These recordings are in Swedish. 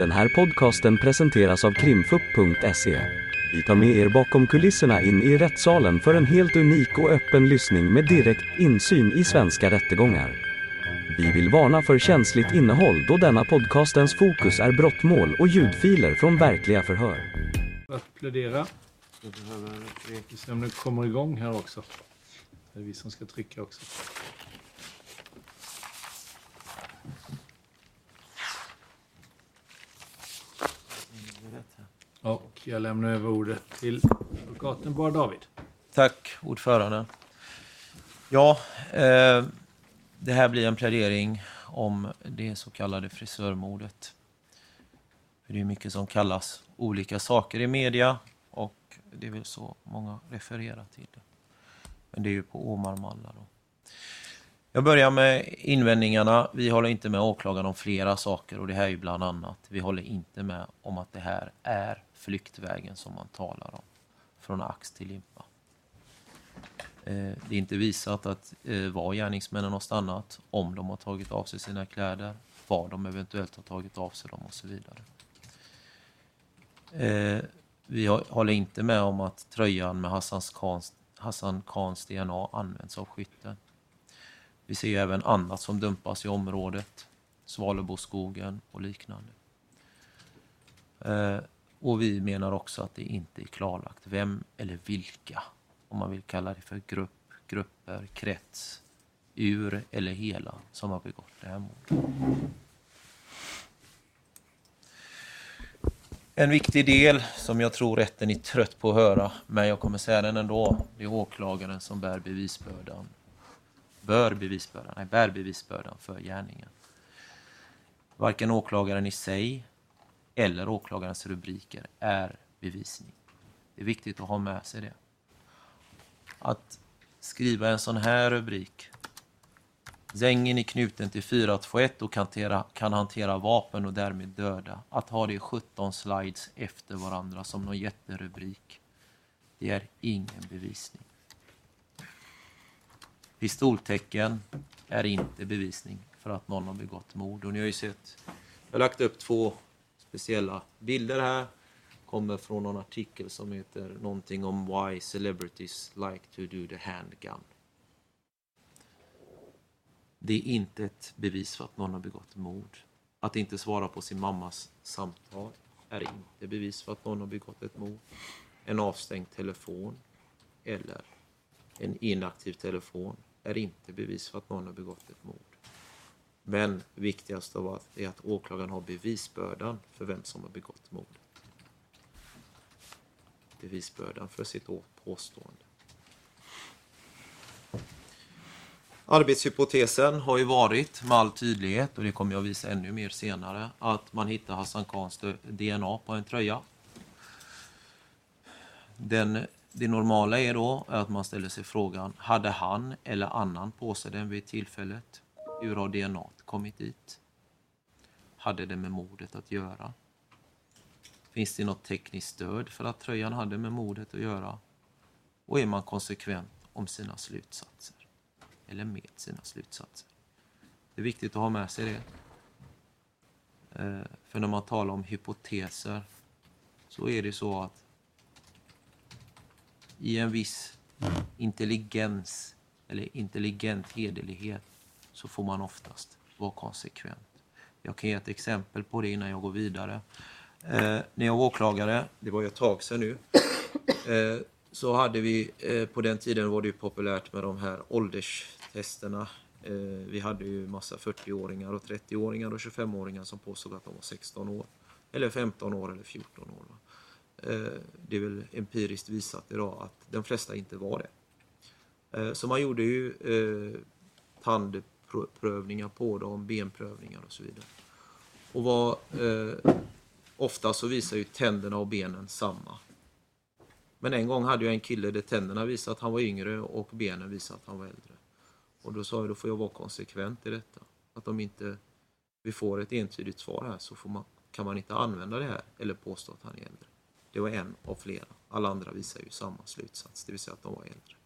Den här podcasten presenteras av krimfupp.se. Vi tar med er bakom kulisserna in i rättssalen för en helt unik och öppen lyssning med direkt insyn i svenska rättegångar. Vi vill varna för känsligt innehåll då denna podcastens fokus är brottmål och ljudfiler från verkliga förhör. att plädera. Vi ser om det kommer igång här också. Det är vi som ska trycka också. Och jag lämnar över ordet till advokaten Bar David. Tack, ordförande. Ja, eh, det här blir en plädering om det så kallade frisörmordet. Det är mycket som kallas olika saker i media och det är väl så många refererar till det. Men det är ju på Åmarmalla då. Jag börjar med invändningarna. Vi håller inte med åklagaren om flera saker och det här är ju bland annat. Vi håller inte med om att det här är flyktvägen som man talar om. Från ax till limpa. Eh, det är inte visat att eh, var gärningsmännen har stannat, om de har tagit av sig sina kläder, var de eventuellt har tagit av sig dem och så vidare. Eh, vi håller inte med om att tröjan med Khans, Hassan Khans DNA används av skytten. Vi ser även annat som dumpas i området, Svaleboskogen och liknande. Eh, och vi menar också att det inte är klarlagt vem eller vilka, om man vill kalla det för grupp, grupper, krets, ur eller hela, som har begått det här mordet. En viktig del som jag tror rätten är trött på att höra, men jag kommer säga den ändå, det är åklagaren som bär bevisbördan. Bör bevisbördan, nej, bär bevisbördan för gärningen. Varken åklagaren i sig eller åklagarens rubriker är bevisning. Det är viktigt att ha med sig det. Att skriva en sån här rubrik. Zängen är knuten till 421 och kan hantera, kan hantera vapen och därmed döda. Att ha det 17 slides efter varandra som någon jätterubrik. Det är ingen bevisning. Pistoltecken är inte bevisning för att någon har begått mord. Och ni har ju sett, jag har lagt upp två speciella bilder här. Kommer från någon artikel som heter någonting om why celebrities like to do the handgun. Det är inte ett bevis för att någon har begått mord. Att inte svara på sin mammas samtal är inte bevis för att någon har begått ett mord. En avstängd telefon eller en inaktiv telefon är inte bevis för att någon har begått ett mord. Men viktigast av allt är att åklagaren har bevisbördan för vem som har begått mordet. Bevisbördan för sitt påstående. Arbetshypotesen har ju varit med all tydlighet, och det kommer jag visa ännu mer senare, att man hittar Hassan Khans DNA på en tröja. Den, det normala är då att man ställer sig frågan, hade han eller annan på sig den vid tillfället? Hur har DNA kommit dit? Hade det med mordet att göra? Finns det något tekniskt stöd för att tröjan hade med mordet att göra? Och är man konsekvent om sina slutsatser? Eller med sina slutsatser? Det är viktigt att ha med sig det. Eh, för när man talar om hypoteser så är det så att i en viss intelligens eller intelligent hederlighet så får man oftast vara konsekvent. Jag kan ge ett exempel på det innan jag går vidare. Eh, när jag var åklagare, det var ju ett tag sedan nu, eh, så hade vi, eh, på den tiden var det ju populärt med de här ålderstesterna. Eh, vi hade ju massa 40-åringar och 30-åringar och 25-åringar som påstod att de var 16 år. Eller 15 år eller 14 år. Va? Eh, det är väl empiriskt visat idag att de flesta inte var det. Eh, så man gjorde ju eh, tandprövningar på dem, benprövningar och så vidare. Och vad, eh, ofta så visar ju tänderna och benen samma. Men en gång hade jag en kille där tänderna visade att han var yngre och benen visade att han var äldre. Och då sa jag, då får jag vara konsekvent i detta. Att om inte vi får ett entydigt svar här så får man, kan man inte använda det här eller påstå att han är äldre. Det var en av flera. Alla andra visar ju samma slutsats, det vill säga att de var äldre.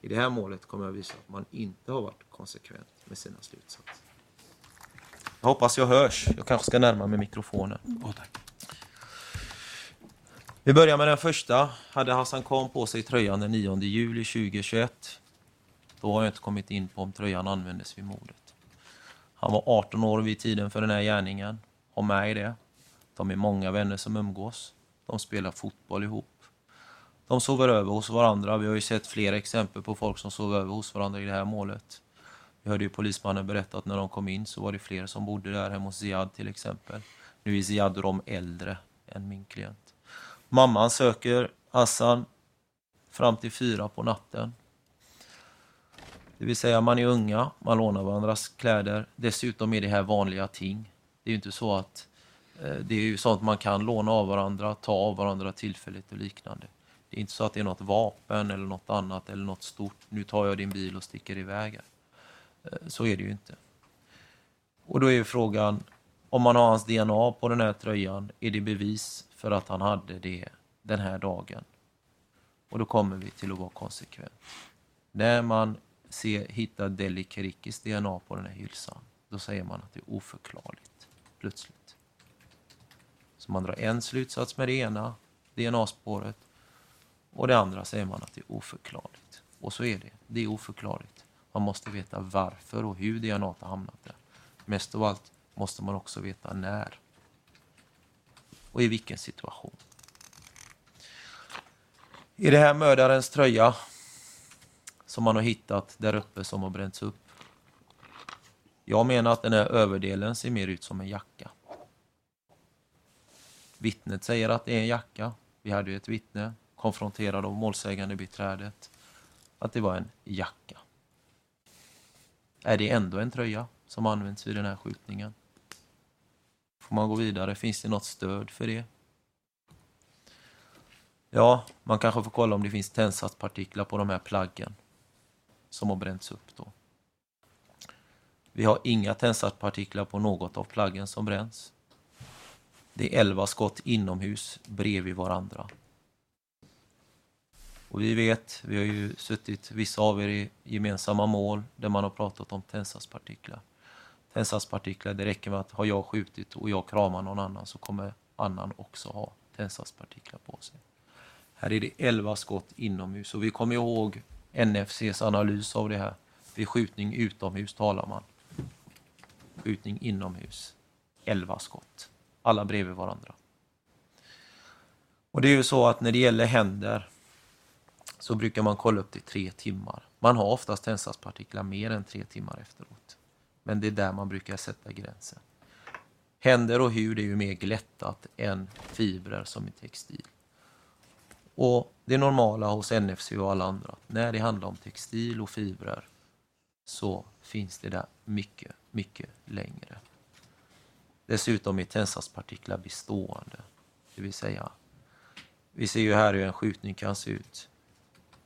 I det här målet kommer jag visa att man inte har varit konsekvent med sina slutsatser. Jag hoppas jag hörs. Jag kanske ska närma mig mikrofonen. Oh, tack. Vi börjar med den första. Hade Hassan Khan på sig tröjan den 9 juli 2021. Då har jag inte kommit in på om tröjan användes vid mordet. Han var 18 år vid tiden för den här gärningen. Har med i det. De är många vänner som umgås. De spelar fotboll ihop. De sover över hos varandra. Vi har ju sett flera exempel på folk som sover över hos varandra i det här målet. Vi hörde ju polismannen berätta att när de kom in så var det fler som bodde där hemma hos Ziad till exempel. Nu är Ziad och de äldre än min klient. Mamman söker Hassan fram till fyra på natten. Det vill säga man är unga, man lånar varandras kläder. Dessutom är det här vanliga ting. Det är ju inte så att Eh, det är ju sånt man kan låna av varandra, ta av varandra tillfälligt och liknande. Det är inte så att det är något vapen eller något annat eller något stort. Nu tar jag din bil och sticker iväg. Eh, så är det ju inte. Och då är ju frågan, om man har hans DNA på den här tröjan, är det bevis för att han hade det den här dagen? Och då kommer vi till att vara konsekvent. När man ser, hittar Deli Kerikis DNA på den här hylsan, då säger man att det är oförklarligt, plötsligt. Så man drar en slutsats med det ena DNA-spåret och det andra säger man att det är oförklarligt. Och så är det, det är oförklarligt. Man måste veta varför och hur DNA har hamnat där. Mest av allt måste man också veta när. Och i vilken situation. I det här mördarens tröja som man har hittat där uppe som har bränts upp. Jag menar att den här överdelen ser mer ut som en jacka. Vittnet säger att det är en jacka. Vi hade ju ett vittne konfronterad av målsägande beträdet att det var en jacka. Är det ändå en tröja som används vid den här skjutningen? Får man gå vidare? Finns det något stöd för det? Ja, man kanske får kolla om det finns tändsatspartiklar på de här plaggen som har bränts upp då. Vi har inga tändsatspartiklar på något av plaggen som bränns. Det är 11 skott inomhus bredvid varandra. Och vi vet, vi har ju suttit vissa av er i gemensamma mål där man har pratat om tändsatspartiklar. Tändsatspartiklar, det räcker med att har jag skjutit och jag kramar någon annan så kommer annan också ha tändsatspartiklar på sig. Här är det 11 skott inomhus och vi kommer ihåg NFCs analys av det här. Vid skjutning utomhus talar man. Skjutning inomhus. 11 skott. Alla bredvid varandra. Och det är ju så att när det gäller händer så brukar man kolla upp till tre timmar. Man har oftast tändsatspartiklar mer än tre timmar efteråt. Men det är där man brukar sätta gränsen. Händer och hud är ju mer glättat än fibrer som i textil. Och det normala hos NFC och alla andra, när det handlar om textil och fibrer så finns det där mycket, mycket längre. Dessutom är tändsatspartiklar bestående. Det vill säga, vi ser ju här hur en skjutning kan se ut.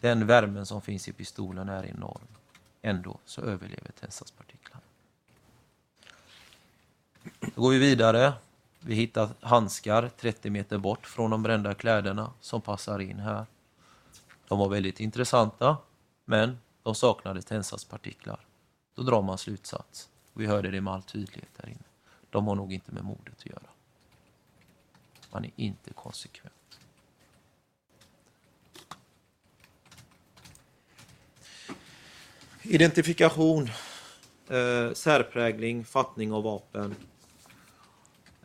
Den värmen som finns i pistolen är enorm. Ändå så överlever tändsatspartiklarna. Då går vi vidare. Vi hittar handskar 30 meter bort från de brända kläderna som passar in här. De var väldigt intressanta, men de saknade tändsatspartiklar. Då drar man slutsats. Vi hörde det med all tydlighet där inne. De har nog inte med mordet att göra. Man är inte konsekvent. Identifikation, eh, särprägling, fattning av vapen.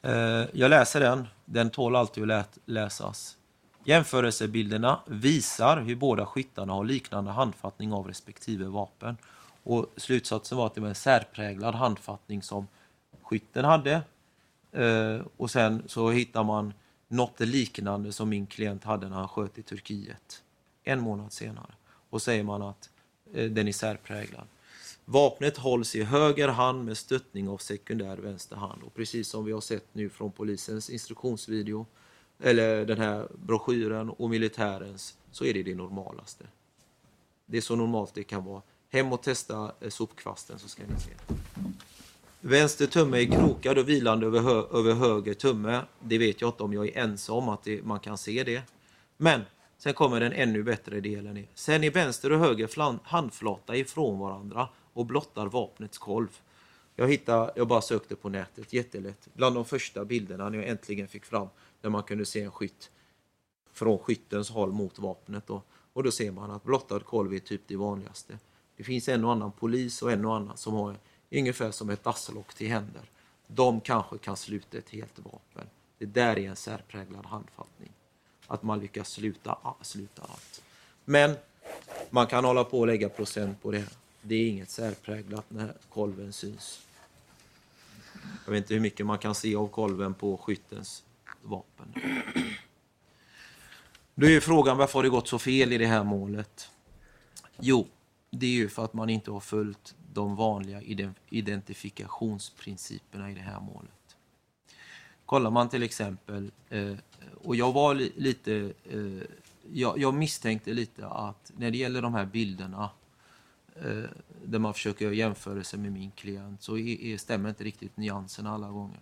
Eh, jag läser den. Den tål alltid att läsas. Jämförelsebilderna visar hur båda skyttarna har liknande handfattning av respektive vapen. Och slutsatsen var att det var en särpräglad handfattning som skytten hade. Eh, och sen så hittar man något liknande som min klient hade när han sköt i Turkiet. En månad senare. Och säger man att eh, den är särpräglad. Vapnet hålls i höger hand med stöttning av sekundär vänster hand. Och precis som vi har sett nu från polisens instruktionsvideo, eller den här broschyren och militärens, så är det det normalaste. Det är så normalt det kan vara. Hem och testa eh, sopkvasten så ska ni se. Vänster tumme är krokad och vilande över, hö över höger tumme. Det vet jag inte om jag är ensam om att det, man kan se det. Men sen kommer den ännu bättre delen. Sen är vänster och höger handflata ifrån varandra och blottar vapnets kolv. Jag hittade, jag bara sökte på nätet, jättelätt. Bland de första bilderna när jag äntligen fick fram där man kunde se en skytt från skyttens håll mot vapnet. Då. Och då ser man att blottad kolv är typ det vanligaste. Det finns en och annan polis och en och annan som har ungefär som ett dasslock till händer. De kanske kan sluta ett helt vapen. Det där är en särpräglad handfattning. Att man lyckas sluta, sluta allt. Men man kan hålla på och lägga procent på det. Det är inget särpräglat när kolven syns. Jag vet inte hur mycket man kan se av kolven på skyttens vapen. Då är frågan varför har det gått så fel i det här målet? Jo, det är ju för att man inte har följt de vanliga identifikationsprinciperna i det här målet. Kollar man till exempel, eh, och jag var lite, eh, jag misstänkte lite att när det gäller de här bilderna eh, där man försöker göra jämförelser med min klient så stämmer inte riktigt nyanserna alla gånger.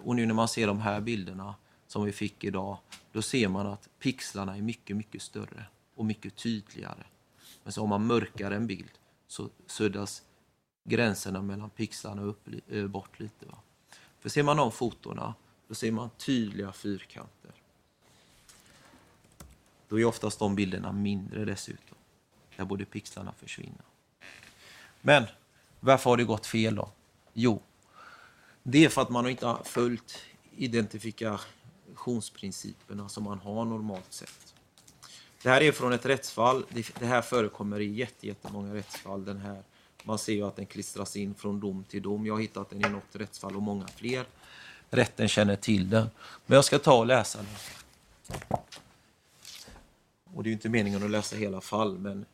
Och nu när man ser de här bilderna som vi fick idag, då ser man att pixlarna är mycket, mycket större och mycket tydligare. Men så om man mörkar en bild så suddas gränserna mellan pixlarna upp, eh, bort lite. Va? För ser man de fotona, då ser man tydliga fyrkanter. Då är oftast de bilderna mindre dessutom, där borde pixlarna försvinna. Men varför har det gått fel då? Jo, det är för att man inte har följt identifikationsprinciperna som man har normalt sett. Det här är från ett rättsfall. Det här förekommer i jättemånga rättsfall. Den här. Man ser ju att den klistras in från dom till dom. Jag har hittat den i något rättsfall och många fler. Rätten känner till den. Men jag ska ta och läsa den. Och det är ju inte meningen att läsa hela fall, men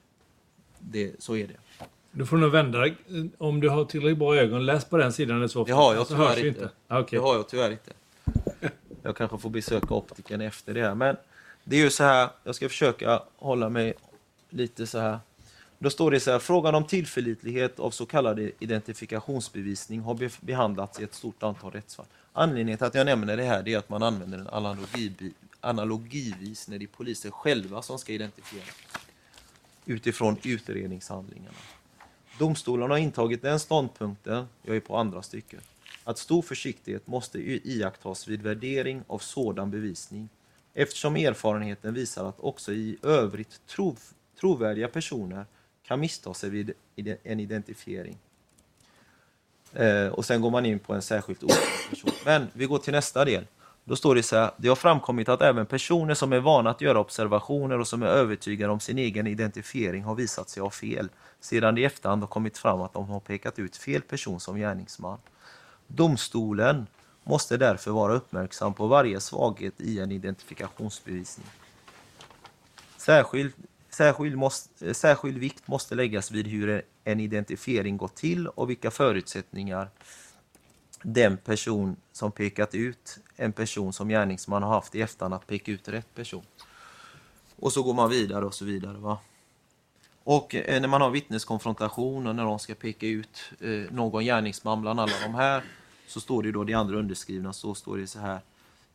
det, så är det. Du får nog vända. Om du har tillräckligt bra ögon, läs på den sidan. Så det har jag tyvärr inte. inte. Ah, okay. Det har jag tyvärr inte. Jag kanske får besöka optiken efter det här. Men det är ju så här, jag ska försöka hålla mig lite så här. Då står det så här, frågan om tillförlitlighet av så kallad identifikationsbevisning har behandlats i ett stort antal rättsfall. Anledningen till att jag nämner det här är att man använder en analogi, analogivis när det är polisen själva som ska identifiera utifrån utredningshandlingarna. Domstolarna har intagit den ståndpunkten, jag är på andra stycket, att stor försiktighet måste iakttas vid värdering av sådan bevisning eftersom erfarenheten visar att också i övrigt trov, trovärdiga personer kan missta sig vid en identifiering. Eh, och sen går man in på en särskilt okänd person. Men vi går till nästa del. Då står det så här, det har framkommit att även personer som är vana att göra observationer och som är övertygade om sin egen identifiering har visat sig ha fel, sedan det i efterhand har kommit fram att de har pekat ut fel person som gärningsman. Domstolen måste därför vara uppmärksam på varje svaghet i en identifikationsbevisning. Särskild, särskild, måste, särskild vikt måste läggas vid hur en identifiering gått till och vilka förutsättningar den person som pekat ut en person som gärningsman har haft i efterhand att peka ut rätt person. Och så går man vidare och så vidare. Va? Och eh, när man har vittneskonfrontation och när de ska peka ut eh, någon gärningsman bland alla de här så står det då, det andra underskrivna, så står det så här.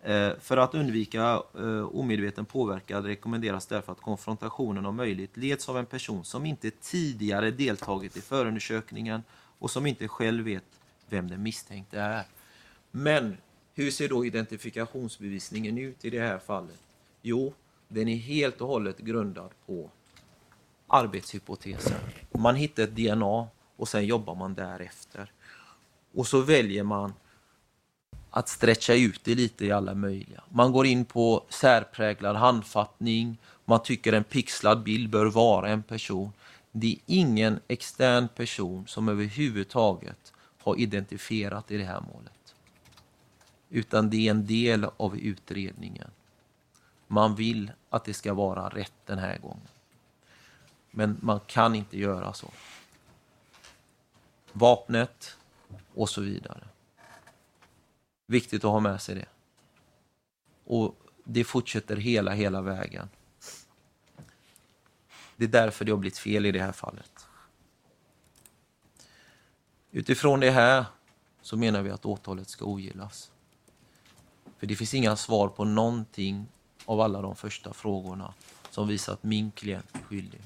Eh, för att undvika eh, omedveten påverkan rekommenderas därför att konfrontationen om möjligt leds av en person som inte tidigare deltagit i förundersökningen och som inte själv vet vem den misstänkte är. Men hur ser då identifikationsbevisningen ut i det här fallet? Jo, den är helt och hållet grundad på arbetshypotesen. Man hittar ett DNA och sen jobbar man därefter. Och så väljer man att stretcha ut det lite i alla möjliga. Man går in på särpräglad handfattning, man tycker en pixlad bild bör vara en person. Det är ingen extern person som överhuvudtaget har identifierat i det här målet. Utan det är en del av utredningen. Man vill att det ska vara rätt den här gången. Men man kan inte göra så. Vapnet, och så vidare. Viktigt att ha med sig det. Och det fortsätter hela, hela vägen. Det är därför det har blivit fel i det här fallet. Utifrån det här så menar vi att åtalet ska ogillas. För det finns inga svar på någonting av alla de första frågorna som visar att min klient är skyldig.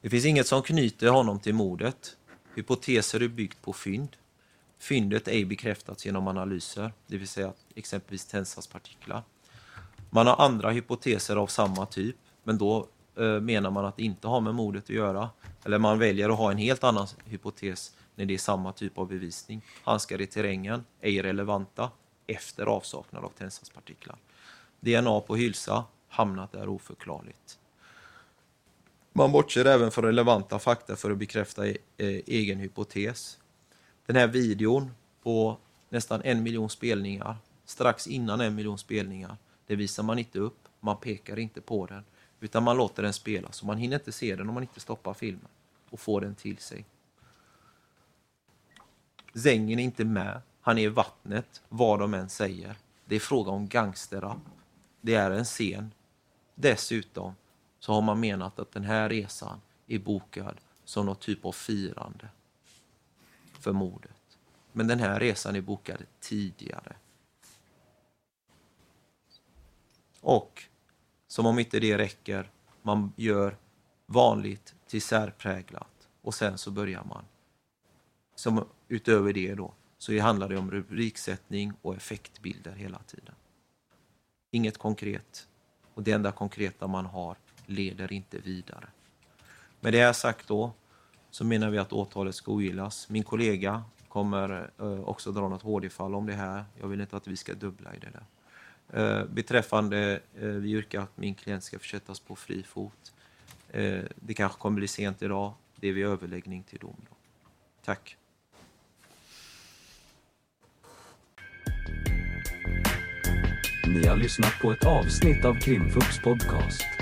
Det finns inget som knyter honom till mordet. Hypoteser är byggt på fynd fyndet ej bekräftats genom analyser, det vill säga exempelvis tändsatspartiklar. Man har andra hypoteser av samma typ, men då eh, menar man att det inte har med mordet att göra. Eller man väljer att ha en helt annan hypotes när det är samma typ av bevisning. Handskar i terrängen, ej relevanta, efter avsaknad av tändsatspartiklar. DNA på hylsa, hamnat där oförklarligt. Man bortser även från relevanta fakta för att bekräfta eh, egen hypotes. Den här videon på nästan en miljon spelningar, strax innan en miljon spelningar, det visar man inte upp, man pekar inte på den, utan man låter den spela, så man hinner inte se den om man inte stoppar filmen och får den till sig. Zängen är inte med, han är i vattnet, vad de än säger. Det är fråga om gangsterrap. Det är en scen. Dessutom så har man menat att den här resan är bokad som någon typ av firande för mordet. Men den här resan är bokad tidigare. Och som om inte det räcker, man gör vanligt till särpräglat och sen så börjar man. Som utöver det då, så handlar det om rubriksättning och effektbilder hela tiden. Inget konkret. Och det enda konkreta man har leder inte vidare. Med det här sagt då, så menar vi att åtalet ska ogillas. Min kollega kommer eh, också dra något HD-fall om det här. Jag vill inte att vi ska dubbla i det där. Eh, beträffande, eh, vi yrkar att min klient ska försättas på fri fot. Det kanske kommer bli sent idag. Det är vid överläggning till dom. Då. Tack. Ni har lyssnat på ett avsnitt av Krimfux podcast.